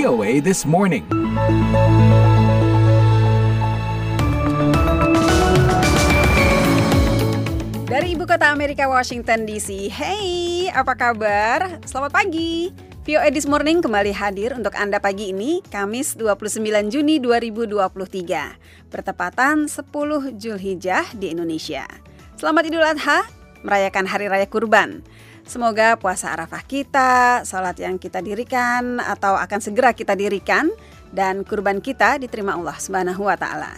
VOA This Morning. Dari Ibu Kota Amerika Washington DC. Hey, apa kabar? Selamat pagi. VOA This Morning kembali hadir untuk Anda pagi ini, Kamis 29 Juni 2023. Bertepatan 10 Julhijjah di Indonesia. Selamat Idul Adha, merayakan Hari Raya Kurban. Semoga puasa Arafah kita, salat yang kita dirikan atau akan segera kita dirikan dan kurban kita diterima Allah Subhanahu wa taala.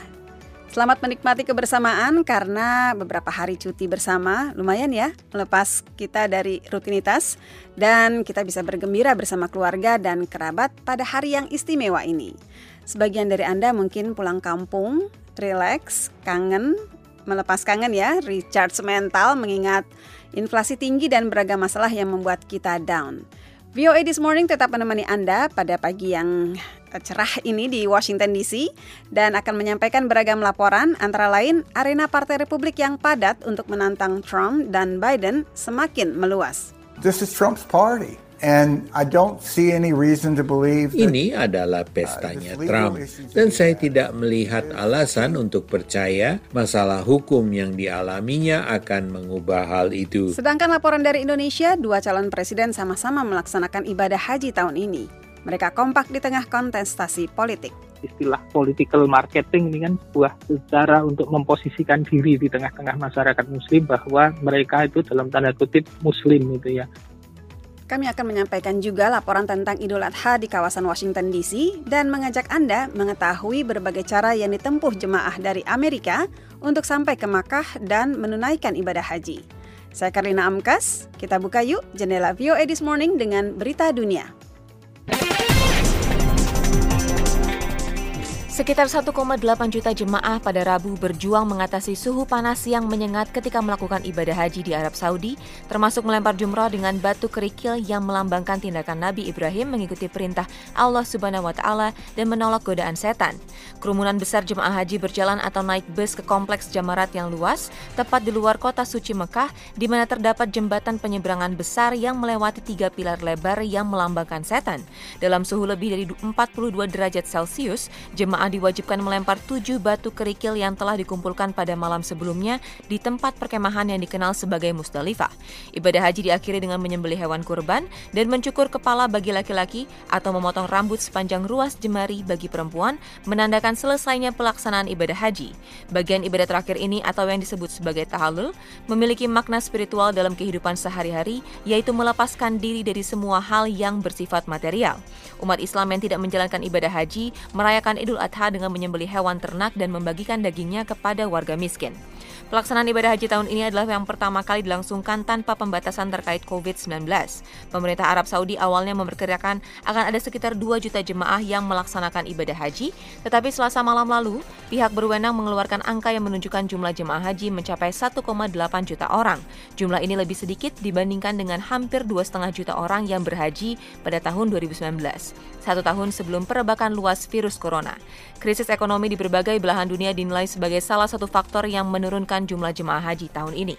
Selamat menikmati kebersamaan karena beberapa hari cuti bersama lumayan ya melepas kita dari rutinitas dan kita bisa bergembira bersama keluarga dan kerabat pada hari yang istimewa ini. Sebagian dari Anda mungkin pulang kampung, relax, kangen, melepas kangen ya, recharge mental mengingat inflasi tinggi dan beragam masalah yang membuat kita down. VOA This Morning tetap menemani Anda pada pagi yang cerah ini di Washington DC dan akan menyampaikan beragam laporan antara lain arena Partai Republik yang padat untuk menantang Trump dan Biden semakin meluas. This is Trump's party. And I don't see any reason to believe that, Ini adalah pestanya Trump, dan saya tidak melihat alasan untuk percaya masalah hukum yang dialaminya akan mengubah hal itu. Sedangkan laporan dari Indonesia, dua calon presiden sama-sama melaksanakan ibadah haji tahun ini. Mereka kompak di tengah kontestasi politik. istilah political marketing ini kan sebuah cara untuk memposisikan diri di tengah-tengah masyarakat muslim bahwa mereka itu dalam tanda kutip muslim gitu ya. Kami akan menyampaikan juga laporan tentang Idul Adha di kawasan Washington DC dan mengajak Anda mengetahui berbagai cara yang ditempuh jemaah dari Amerika untuk sampai ke Makkah dan menunaikan ibadah haji. Saya Karina Amkas, kita buka yuk jendela VOA This Morning dengan berita dunia. Sekitar 1,8 juta jemaah pada Rabu berjuang mengatasi suhu panas yang menyengat ketika melakukan ibadah haji di Arab Saudi, termasuk melempar jumrah dengan batu kerikil yang melambangkan tindakan Nabi Ibrahim mengikuti perintah Allah Subhanahu wa taala dan menolak godaan setan. Kerumunan besar jemaah haji berjalan atau naik bus ke kompleks jamarat yang luas, tepat di luar kota suci Mekah, di mana terdapat jembatan penyeberangan besar yang melewati tiga pilar lebar yang melambangkan setan. Dalam suhu lebih dari 42 derajat Celcius, jemaah jemaah diwajibkan melempar tujuh batu kerikil yang telah dikumpulkan pada malam sebelumnya di tempat perkemahan yang dikenal sebagai Musdalifah. Ibadah haji diakhiri dengan menyembelih hewan kurban dan mencukur kepala bagi laki-laki atau memotong rambut sepanjang ruas jemari bagi perempuan, menandakan selesainya pelaksanaan ibadah haji. Bagian ibadah terakhir ini atau yang disebut sebagai tahallul memiliki makna spiritual dalam kehidupan sehari-hari, yaitu melepaskan diri dari semua hal yang bersifat material. Umat Islam yang tidak menjalankan ibadah haji merayakan Idul Adha dengan menyembelih hewan ternak dan membagikan dagingnya kepada warga miskin. Pelaksanaan ibadah haji tahun ini adalah yang pertama kali dilangsungkan tanpa pembatasan terkait COVID-19. Pemerintah Arab Saudi awalnya memperkirakan akan ada sekitar 2 juta jemaah yang melaksanakan ibadah haji, tetapi selasa malam lalu, pihak berwenang mengeluarkan angka yang menunjukkan jumlah jemaah haji mencapai 1,8 juta orang. Jumlah ini lebih sedikit dibandingkan dengan hampir 2,5 juta orang yang berhaji pada tahun 2019, satu tahun sebelum perebakan luas virus corona. Krisis ekonomi di berbagai belahan dunia dinilai sebagai salah satu faktor yang menurunkan jumlah jemaah haji tahun ini.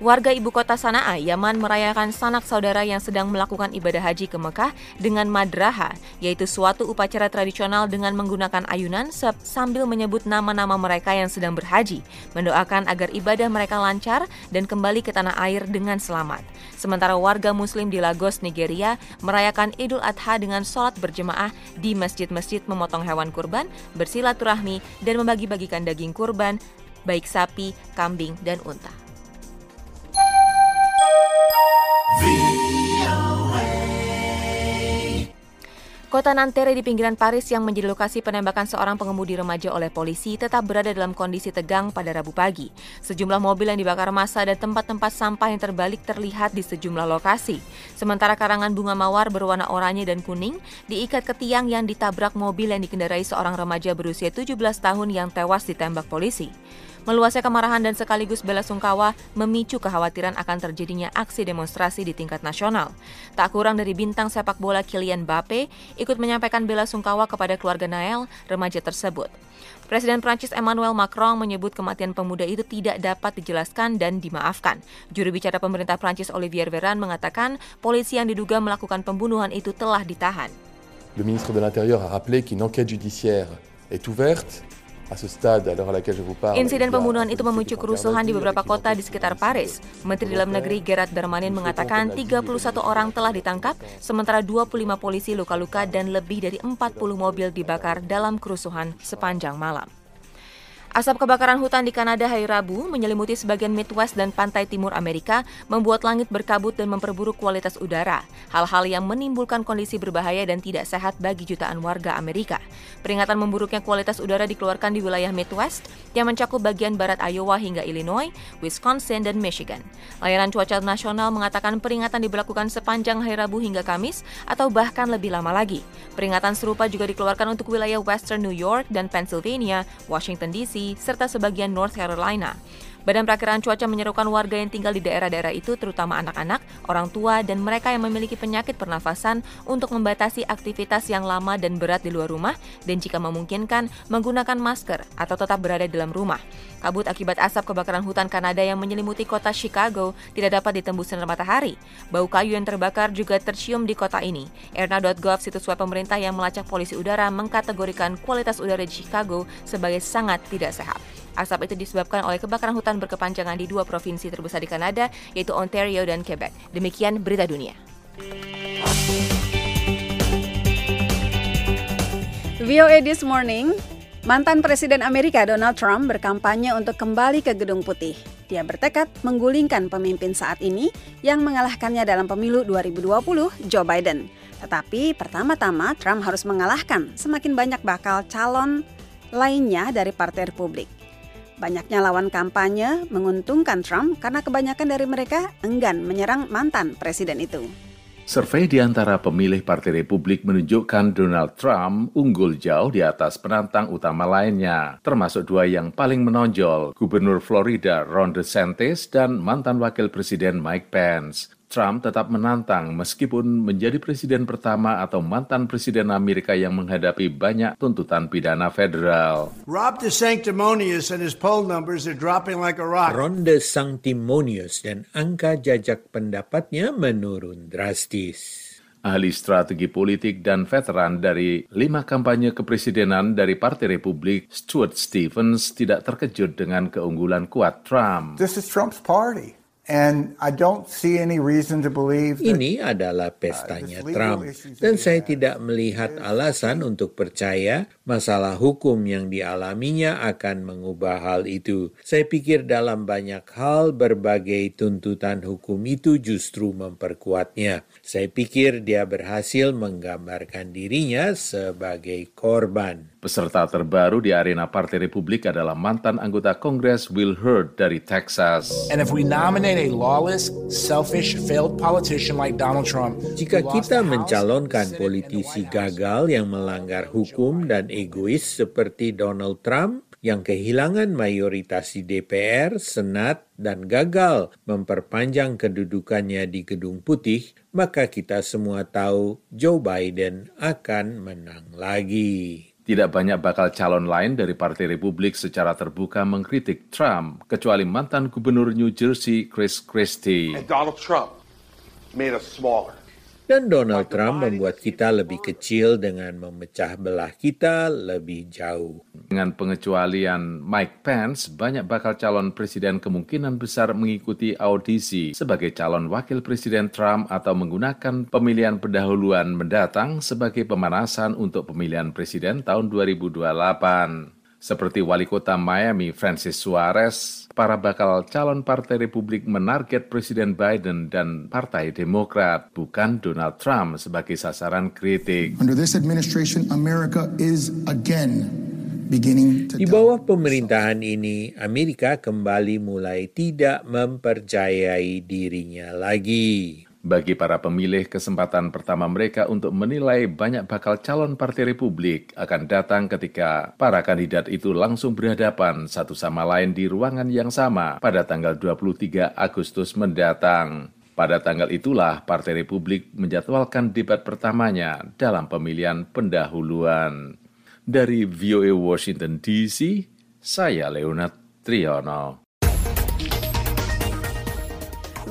Warga ibu kota Sanaa, Yaman merayakan sanak saudara yang sedang melakukan ibadah haji ke Mekah dengan madraha, yaitu suatu upacara tradisional dengan menggunakan ayunan sambil menyebut nama-nama mereka yang sedang berhaji, mendoakan agar ibadah mereka lancar dan kembali ke tanah air dengan selamat. Sementara warga muslim di Lagos, Nigeria, merayakan Idul Adha dengan sholat berjemaah di masjid-masjid memotong hewan kurban, bersilaturahmi, dan membagi-bagikan daging kurban, baik sapi, kambing, dan unta. Kota Nanterre di pinggiran Paris yang menjadi lokasi penembakan seorang pengemudi remaja oleh polisi tetap berada dalam kondisi tegang pada Rabu pagi. Sejumlah mobil yang dibakar massa dan tempat-tempat sampah yang terbalik terlihat di sejumlah lokasi. Sementara karangan bunga mawar berwarna oranye dan kuning diikat ke tiang yang ditabrak mobil yang dikendarai seorang remaja berusia 17 tahun yang tewas ditembak polisi. Meluasnya kemarahan dan sekaligus bela sungkawa memicu kekhawatiran akan terjadinya aksi demonstrasi di tingkat nasional. Tak kurang dari bintang sepak bola Kylian Mbappe ikut menyampaikan bela sungkawa kepada keluarga Nael, remaja tersebut. Presiden Prancis Emmanuel Macron menyebut kematian pemuda itu tidak dapat dijelaskan dan dimaafkan. Juru bicara pemerintah Prancis Olivier Veran mengatakan polisi yang diduga melakukan pembunuhan itu telah ditahan. Le ministre de l'Intérieur a rappelé qu'une enquête judiciaire est ouverte Insiden pembunuhan itu memicu kerusuhan di beberapa kota di sekitar Paris. Menteri Dalam Negeri Gerard Darmanin mengatakan 31 orang telah ditangkap, sementara 25 polisi luka-luka dan lebih dari 40 mobil dibakar dalam kerusuhan sepanjang malam. Asap kebakaran hutan di Kanada hari Rabu menyelimuti sebagian Midwest dan pantai timur Amerika, membuat langit berkabut dan memperburuk kualitas udara, hal-hal yang menimbulkan kondisi berbahaya dan tidak sehat bagi jutaan warga Amerika. Peringatan memburuknya kualitas udara dikeluarkan di wilayah Midwest yang mencakup bagian barat Iowa hingga Illinois, Wisconsin, dan Michigan. Layanan cuaca nasional mengatakan peringatan diberlakukan sepanjang hari Rabu hingga Kamis atau bahkan lebih lama lagi. Peringatan serupa juga dikeluarkan untuk wilayah Western New York dan Pennsylvania, Washington DC, serta sebagian North Carolina. Badan Perakiraan Cuaca menyerukan warga yang tinggal di daerah-daerah itu, terutama anak-anak, orang tua, dan mereka yang memiliki penyakit pernafasan untuk membatasi aktivitas yang lama dan berat di luar rumah, dan jika memungkinkan, menggunakan masker atau tetap berada di dalam rumah. Kabut akibat asap kebakaran hutan Kanada yang menyelimuti kota Chicago tidak dapat ditembus sinar matahari. Bau kayu yang terbakar juga tercium di kota ini. Erna.gov, situs web pemerintah yang melacak polisi udara, mengkategorikan kualitas udara di Chicago sebagai sangat tidak sehat. Asap itu disebabkan oleh kebakaran hutan berkepanjangan di dua provinsi terbesar di Kanada, yaitu Ontario dan Quebec. Demikian berita dunia. VOA This Morning, mantan Presiden Amerika Donald Trump berkampanye untuk kembali ke Gedung Putih. Dia bertekad menggulingkan pemimpin saat ini yang mengalahkannya dalam pemilu 2020, Joe Biden. Tetapi pertama-tama Trump harus mengalahkan semakin banyak bakal calon lainnya dari Partai Republik. Banyaknya lawan kampanye menguntungkan Trump karena kebanyakan dari mereka enggan menyerang mantan presiden itu. Survei di antara pemilih Partai Republik menunjukkan Donald Trump unggul jauh di atas penantang utama lainnya, termasuk dua yang paling menonjol, Gubernur Florida Ron DeSantis dan mantan Wakil Presiden Mike Pence. Trump tetap menantang meskipun menjadi presiden pertama atau mantan presiden Amerika yang menghadapi banyak tuntutan pidana federal. Rob DeSanctimonious and his poll numbers are dropping like a rock. Ron DeSanctimonious dan angka jajak pendapatnya menurun drastis ahli strategi politik dan veteran dari lima kampanye kepresidenan dari Partai Republik, Stuart Stevens tidak terkejut dengan keunggulan kuat Trump. This is Trump's party. Ini adalah pestanya Trump, dan saya tidak melihat alasan untuk percaya masalah hukum yang dialaminya akan mengubah hal itu. Saya pikir dalam banyak hal berbagai tuntutan hukum itu justru memperkuatnya. Saya pikir dia berhasil menggambarkan dirinya sebagai korban. Peserta terbaru di arena Partai Republik adalah mantan anggota Kongres Will Hurd dari Texas. And if we nominate a lawless, selfish, failed politician like Donald Trump, jika kita mencalonkan politisi gagal yang melanggar hukum dan egois seperti Donald Trump, yang kehilangan mayoritas di DPR, Senat, dan gagal memperpanjang kedudukannya di Gedung Putih, maka kita semua tahu Joe Biden akan menang lagi. Tidak banyak bakal calon lain dari Partai Republik secara terbuka mengkritik Trump, kecuali mantan Gubernur New Jersey Chris Christie. Donald Trump made us smaller. Dan Donald Trump membuat kita lebih kecil dengan memecah belah kita lebih jauh. Dengan pengecualian Mike Pence, banyak bakal calon presiden kemungkinan besar mengikuti audisi sebagai calon wakil presiden Trump atau menggunakan pemilihan pendahuluan mendatang sebagai pemanasan untuk pemilihan presiden tahun 2028 seperti wali kota Miami Francis Suarez, para bakal calon Partai Republik menarget Presiden Biden dan Partai Demokrat, bukan Donald Trump sebagai sasaran kritik. Under this administration, America is again di bawah pemerintahan ini, Amerika kembali mulai tidak mempercayai dirinya lagi. Bagi para pemilih, kesempatan pertama mereka untuk menilai banyak bakal calon Partai Republik akan datang ketika para kandidat itu langsung berhadapan satu sama lain di ruangan yang sama pada tanggal 23 Agustus mendatang. Pada tanggal itulah Partai Republik menjadwalkan debat pertamanya dalam pemilihan pendahuluan. Dari VOA Washington DC, saya Leonard Triono.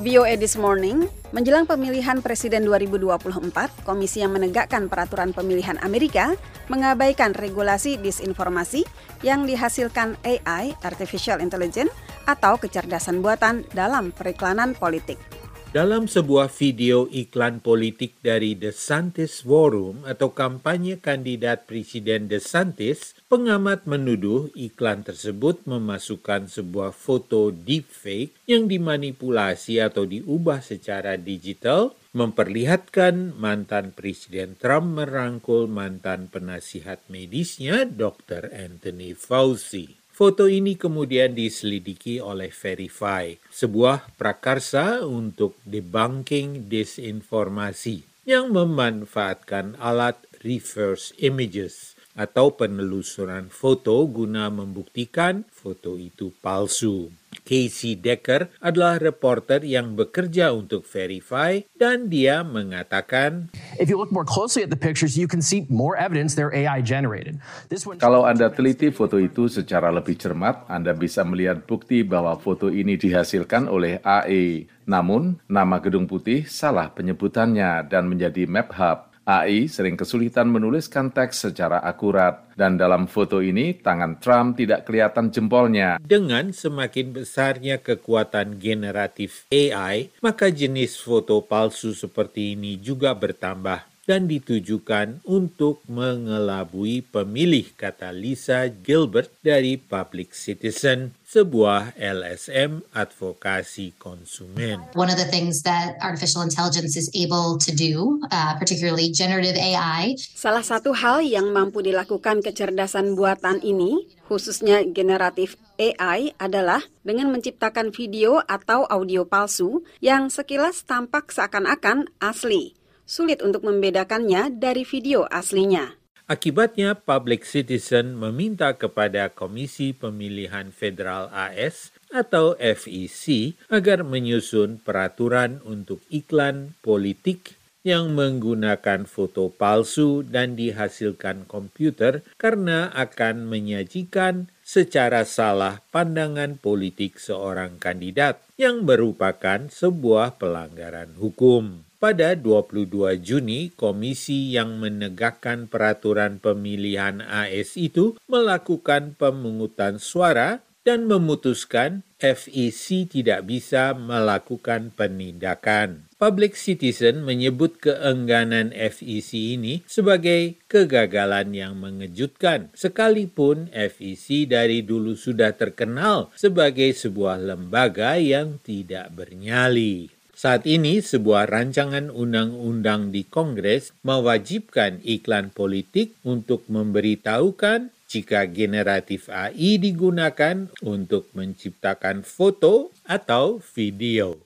VOA This Morning Menjelang pemilihan presiden 2024, komisi yang menegakkan peraturan pemilihan Amerika mengabaikan regulasi disinformasi yang dihasilkan AI (Artificial Intelligence) atau kecerdasan buatan dalam periklanan politik. Dalam sebuah video iklan politik dari The Santis Forum atau kampanye kandidat Presiden The Santis, pengamat menuduh iklan tersebut memasukkan sebuah foto deepfake yang dimanipulasi atau diubah secara digital memperlihatkan mantan Presiden Trump merangkul mantan penasihat medisnya Dr. Anthony Fauci. Foto ini kemudian diselidiki oleh Verify, sebuah prakarsa untuk debunking disinformasi yang memanfaatkan alat reverse images atau penelusuran foto guna membuktikan foto itu palsu. Casey Decker adalah reporter yang bekerja untuk Verify dan dia mengatakan, If you look more closely at the pictures, you can see more evidence they're AI generated. This one... Kalau Anda teliti foto itu secara lebih cermat, Anda bisa melihat bukti bahwa foto ini dihasilkan oleh AI. Namun, nama Gedung Putih salah penyebutannya dan menjadi map hub. AI sering kesulitan menuliskan teks secara akurat, dan dalam foto ini tangan Trump tidak kelihatan jempolnya. Dengan semakin besarnya kekuatan generatif AI, maka jenis foto palsu seperti ini juga bertambah dan ditujukan untuk mengelabui pemilih kata Lisa Gilbert dari Public Citizen, sebuah LSM advokasi konsumen. One of the things that artificial intelligence is able to do, uh, particularly generative AI. Salah satu hal yang mampu dilakukan kecerdasan buatan ini, khususnya generatif AI adalah dengan menciptakan video atau audio palsu yang sekilas tampak seakan-akan asli sulit untuk membedakannya dari video aslinya. Akibatnya, Public Citizen meminta kepada Komisi Pemilihan Federal AS atau FEC agar menyusun peraturan untuk iklan politik yang menggunakan foto palsu dan dihasilkan komputer karena akan menyajikan secara salah pandangan politik seorang kandidat yang merupakan sebuah pelanggaran hukum. Pada 22 Juni, komisi yang menegakkan peraturan pemilihan AS itu melakukan pemungutan suara dan memutuskan FEC tidak bisa melakukan penindakan. Public Citizen menyebut keengganan FEC ini sebagai kegagalan yang mengejutkan, sekalipun FEC dari dulu sudah terkenal sebagai sebuah lembaga yang tidak bernyali. Saat ini, sebuah rancangan undang-undang di Kongres mewajibkan iklan politik untuk memberitahukan jika generatif AI digunakan untuk menciptakan foto atau video.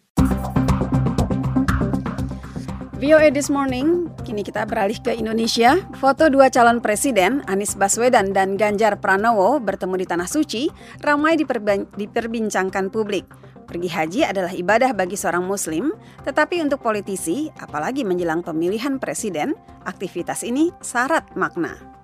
VOA This Morning, kini kita beralih ke Indonesia. Foto dua calon presiden, Anies Baswedan dan Ganjar Pranowo bertemu di Tanah Suci, ramai diperbincangkan publik. Pergi haji adalah ibadah bagi seorang muslim, tetapi untuk politisi, apalagi menjelang pemilihan presiden, aktivitas ini syarat makna.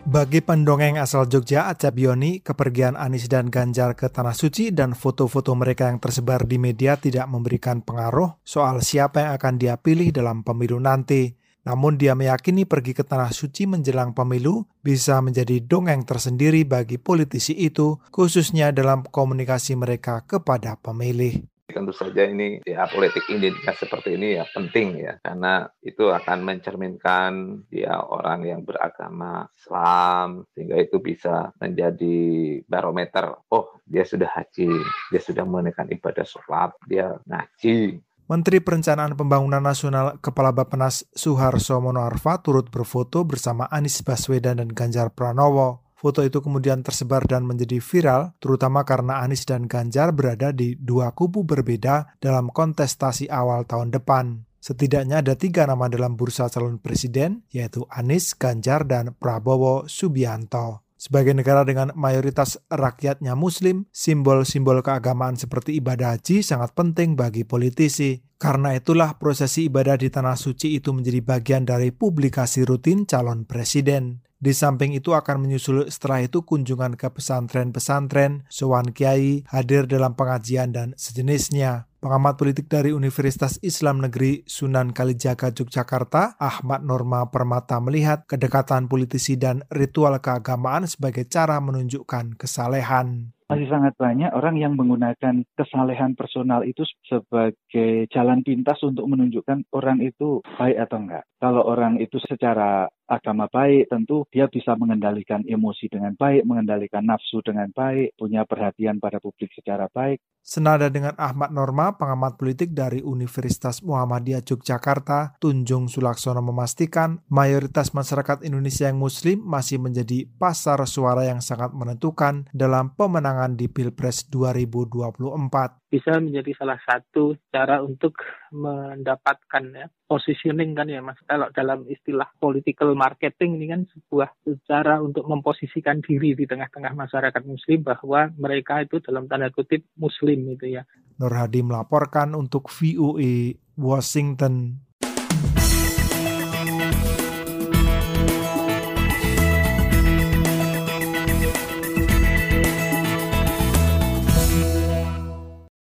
Bagi pendongeng asal Jogja, Acap Yoni, kepergian Anies dan Ganjar ke Tanah Suci dan foto-foto mereka yang tersebar di media tidak memberikan pengaruh soal siapa yang akan dia pilih dalam pemilu nanti. Namun dia meyakini pergi ke Tanah Suci menjelang pemilu bisa menjadi dongeng tersendiri bagi politisi itu, khususnya dalam komunikasi mereka kepada pemilih. Tentu saja ini ya politik identitas seperti ini ya penting ya karena itu akan mencerminkan dia orang yang beragama Islam sehingga itu bisa menjadi barometer oh dia sudah haji dia sudah menekan ibadah sholat dia ngaji Menteri Perencanaan Pembangunan Nasional Kepala Bappenas Suharso Monoarfa turut berfoto bersama Anies Baswedan dan Ganjar Pranowo. Foto itu kemudian tersebar dan menjadi viral, terutama karena Anies dan Ganjar berada di dua kubu berbeda dalam kontestasi awal tahun depan. Setidaknya ada tiga nama dalam bursa calon presiden, yaitu Anies, Ganjar, dan Prabowo Subianto. Sebagai negara dengan mayoritas rakyatnya muslim, simbol-simbol keagamaan seperti ibadah haji sangat penting bagi politisi. Karena itulah prosesi ibadah di Tanah Suci itu menjadi bagian dari publikasi rutin calon presiden. Di samping itu akan menyusul setelah itu kunjungan ke pesantren-pesantren, sowan kiai, hadir dalam pengajian dan sejenisnya. Pengamat politik dari Universitas Islam Negeri Sunan Kalijaga Yogyakarta, Ahmad Norma Permata melihat kedekatan politisi dan ritual keagamaan sebagai cara menunjukkan kesalehan masih sangat banyak orang yang menggunakan kesalehan personal itu sebagai jalan pintas untuk menunjukkan orang itu baik atau enggak. Kalau orang itu secara agama baik, tentu dia bisa mengendalikan emosi dengan baik, mengendalikan nafsu dengan baik, punya perhatian pada publik secara baik. Senada dengan Ahmad Norma, pengamat politik dari Universitas Muhammadiyah Yogyakarta, Tunjung Sulaksono memastikan mayoritas masyarakat Indonesia yang muslim masih menjadi pasar suara yang sangat menentukan dalam pemenangan di Pilpres 2024 bisa menjadi salah satu cara untuk mendapatkan ya positioning kan ya mas? Kalau dalam istilah political marketing ini kan sebuah cara untuk memposisikan diri di tengah-tengah masyarakat muslim bahwa mereka itu dalam tanda kutip muslim itu ya. Nur Hadi melaporkan untuk VOA Washington